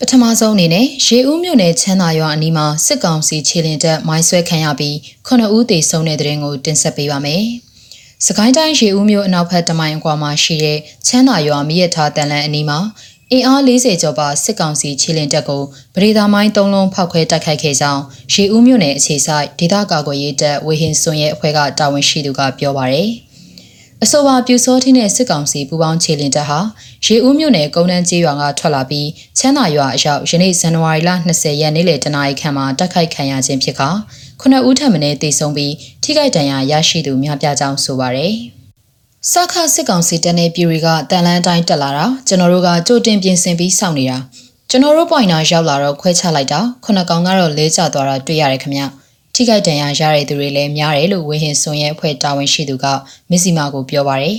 ပထမဆုံးအနေနဲ့ရေဦးမြို့နယ်ချမ်းသာရွာအနီးမှာစစ်ကောင်စီခြေလင်တပ်မိုင်းဆွဲခံရပြီး9ဦးသေဆုံးတဲ့တဲ့ရင်ကိုတင်ဆက်ပေးပါမယ်။စကိုင်းတိုင်းရေဦးမြို့အနောက်ဘက်တမိုင်အကွာမှာရှိတဲ့ချမ်းသာရွာမိရထားတန်လန်အနီးမှာအင်အား40ကျော်ပါစစ်ကောင်စီခြေလင်တပ်ကိုပရိသာမိုင်း၃လုံးဖောက်ခွဲတိုက်ခိုက်ခဲ့ကြောင်းရေဦးမြို့နယ်အခြေစိုက်ဒေသကာကွယ်ရေးတပ်ဝေဟင်စွန်ရဲ့အဖွဲ့ကတာဝန်ရှိသူကပြောပါရယ်။ အဆိုပါပြူစောထင်းတဲ့စစ်ကောင်စီပူပေါင်းခြေလင်တပ်ဟာရေဦးမြို့နယ်ကုန်းတန်းကျေးရွာကထွက်လာပြီးချမ်းသာရွာအရောက်ယနေ့ဇန်နဝါရီလ20ရက်နေ့လယ်တနာရီခန့်မှာတိုက်ခိုက်ခံရခြင်းဖြစ်ကခုနှစ်ဦးထပ်မံတေဆုံးပြီးထိခိုက်ဒဏ်ရာရရှိသူများပြားကြောင်းဆိုပါရယ်စခစစ်ကောင်စီတပ်နဲ့ပြည်တွေကတန်လန်းတိုင်းတက်လာတာကျွန်တော်တို့ကကြိုတင်ပြင်ဆင်ပြီးစောင့်နေတာကျွန်တော်တို့ပွိုင်နာရောက်လာတော့ခွဲချလိုက်တာခုနှစ်ကောင်ကတော့လဲကျသွားတာတွေ့ရတယ်ခင်ဗျ။ ထိခိုက်ဒဏ်ရာရတဲ့သူတွေလည်းများတယ်လို့ဝင်းဟင်စွန်ရဲ့အဖွဲ့တာဝန်ရှိသူကမစ္စည်းမာကိုပြောပါရယ်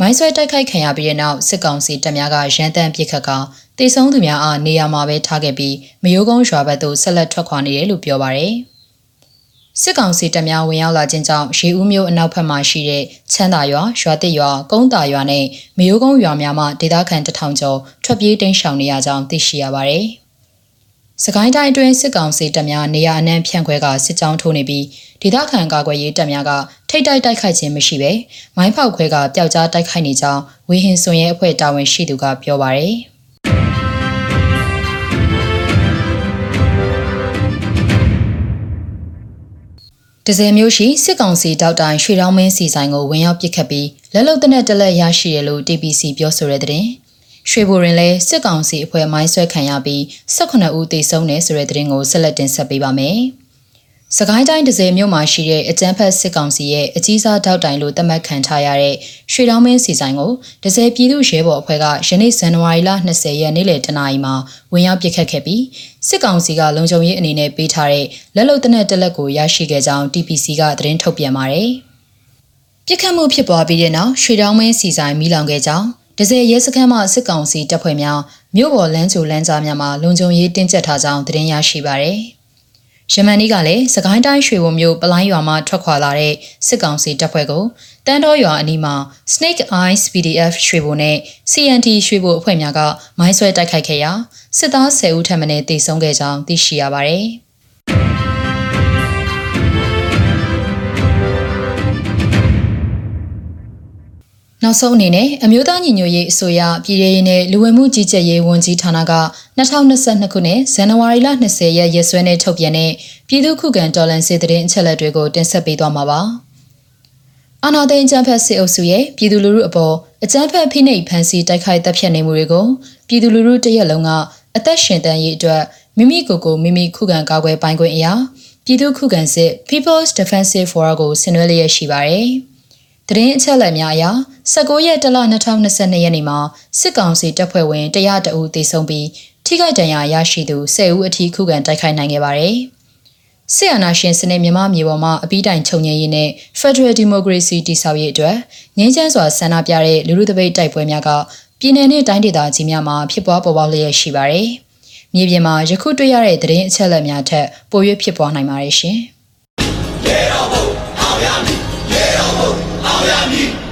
မိုင်းဆွဲတိုက်ခိုက်ခံရပြီးတဲ့နောက်စစ်ကောင်စီတပ်များကရန်တမ်းပစ်ခတ်ကတေဆုံးသူများအားနေရာမှာပဲထားခဲ့ပြီးမယိုးကုန်းရွာဘက်သို့ဆက်လက်ထွက်ခွာနေတယ်လို့ပြောပါရယ်စစ်ကောင်စီတပ်များဝင်ရောက်လာခြင်းကြောင့်ရေဦးမြို့အနောက်ဘက်မှာရှိတဲ့ချမ်းသာရွာရွာတစ်ရွာကုန်းတာရွာနဲ့မယိုးကုန်းရွာများမှဒေသခံတထောင်ကျော်ထွက်ပြေးတိမ်းရှောင်နေရကြောင်းသိရှိရပါတယ်။ စကိုင်းတိုင်းအတွင်းစစ်ကောင်စီတပ်များနေရာအနှံ့ဖြန့်ခွဲကစစ်ကြောင်းထိုးနေပြီးဒေသခံကာကွယ်ရေးတပ်များကထိတ်တိုက်တိုက်ခိုက်ခြင်းမရှိဘဲမိုင်းဖောက်ခွဲကပျောက်ကြားတိုက်ခိုက်နေကြောင်းဝေဟင်စွန်ရဲ့အဖွဲ့တာဝန်ရှိသူကပြောပါရယ်ဒဇယ်မျိုးရှိစစ်ကောင်စီတောက်တိုင်ရွှေတောင်းမင်းစီဆိုင်ကိုဝင်ရောက်ပစ်ခတ်ပြီးလက်လုံတနက်တလက်ရရှိရလို့ TPC ပြောဆိုတဲ့တဲ့ ရွှေဘိုရင်လည်းစစ်ကောင်စီအဖွဲ့မိုင်းဆွဲခံရပြီး18ဦးသေဆုံးတယ်ဆိုတဲ့သတင်းကိုဆက်လက်တင်ဆက်ပေးပါမယ်။စကိုင်းတိုင်းဒဇယ်မြို့မှာရှိတဲ့အကြမ်းဖက်စစ်ကောင်စီရဲ့အကြီးစားတောက်တိုင်လို့သတ်မှတ်ခံထားရတဲ့ရွှေတောင်းမင်းစီဆိုင်ကိုဒဇယ်ပြည်သူ့ရဲဘော်အဖွဲ့ကယနေ့ဇန်နဝါရီလ20ရက်နေ့လယ်တနာရီမှာဝင်ရောက်ပစ်ခတ်ခဲ့ပြီးစစ်ကောင်စီကလုံခြုံရေးအနေနဲ့ပေးထားတဲ့လက်လုံတနက်တလက်ကိုရရှိခဲ့ကြောင်း TPC ကသတင်းထုတ်ပြန်ပါတယ်။ပြစ်ခတ်မှုဖြစ်ပွားပြီးတဲ့နောက်ရွှေတောင်းမင်းစီဆိုင်မိလောင်ခဲ့ကြောင်း ဒဇယ်ရဲစခန်းမှစစ်ကောင်စီတပ်ဖွဲ့များမြို့ပေါ်လမ်းချိုလမ်းကြားများမှာလုံခြုံရေးတင်းကျပ်ထားကြောင်းသတင်းရရှိပါရယ်။ယမန်နီကလည်းစကိုင်းတိုင်းရွှေဘုံမြို့ပလိုင်းရွာမှထွက်ခွာလာတဲ့စစ်ကောင်စီတပ်ဖွဲ့ကိုတန်းတော်ရွာအနီးမှာ Snake Eyes PDF ရွှေဘုံနဲ့ CNT ရွှေဘုံအဖွဲ့များကမိုင်းဆွဲတိုက်ခိုက်ခဲ့ရာစစ်သား10ဦးထပ်မံတေဆုံးခဲ့ကြောင်းသိရှိရပါရယ်။ နောက်ဆုံးအနေနဲ့အမျိုးသားညီညွတ်ရေးအစိုးရပြည်ထရေးနဲ့လူဝင်မှုကြီးကြပ်ရေးဝန်ကြီးဌာနက2022ခုနှစ်ဇန်နဝါရီလ20ရက်ရက်စွဲနဲ့ထုတ်ပြန်တဲ့ပြည်သူ့ခုခံတော်လှန်စစ်တရင်အချက်အလက်တွေကိုတင်ဆက်ပေးသွားမှာပါ။အာနာသိန်းအကြံဖက်စစ်အုပ်စုရဲ့ပြည်သူလူထုအပေါ်အကြံဖက်ဖိနှိပ်ဖန်ဆီးတိုက်ခိုက်တပ်ဖြတ်နေမှုတွေကိုပြည်သူလူထုတရက်လုံးကအသက်ရှင်တန်ရေးအတွက်မိမိကိုယ်ကိုမိမိခုခံကာကွယ်ပိုင်ခွင့်အရာပြည်သူခုခံစစ် People's Defensive Forum ကိုဆင်နွှဲလျက်ရှိပါတယ်။ သတင်းအချက်အလက်များအရ19ရက်တလ2022ရက်နေ့မှာစစ်ကောင်စီတပ်ဖွဲ့ဝင်100တအူသေဆုံးပြီးထိခိုက်ဒဏ်ရာရရှိသူ10ဦးအထိခုခံတိုက်ခိုက်နိုင်ခဲ့ပါတယ်။ဆီယနာရှင်စနစ်မြန်မာမြေပေါ်မှာအပြီးတိုင်ချုပ်ငြိမ်းရေးနဲ့ Federal Democracy တည်ဆောက်ရေးအတွက်ငြင်းချမ်းစွာဆန္ဒပြတဲ့လူလူတပိတ်တိုက်ပွဲများကပြည်내နဲ့တိုင်းဒေသကြီးများမှာဖြစ်ပွားပေါ်ပေါက်လျက်ရှိပါတယ်။မြေပြင်မှာယခုတွေ့ရတဲ့သတင်းအချက်အလက်များထက်ပို၍ဖြစ်ပွားနိုင်ပါတယ်ရှင်။ Yeah, oh, oh, oh, yeah, me. Yeah, oh, Miami.